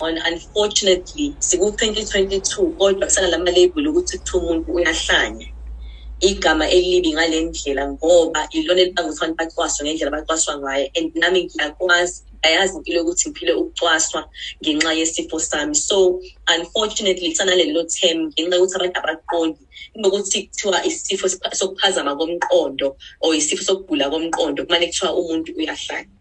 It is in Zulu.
on unfortunately siku-2022 kodwa kusana lama-label ukuthi kuthiwa umuntu uyahlanya. Igama elibi ngale ndlela ngoba ilona elibanga ukuthi abantu bacwaswa ngendlela bacwaswa ngayo and nami ngiyakwazi ayazi impilo yokuthi ngiphile ukucwaswa ngenxa yesifo sami. So unfortunately kusanalelo term ngenxa yokuthi abantu abaqondi inokuthi kuthiwa isifo sokuphazama komqondo or isifo sokugula komqondo kumane kuthiwa umuntu uyahlanya.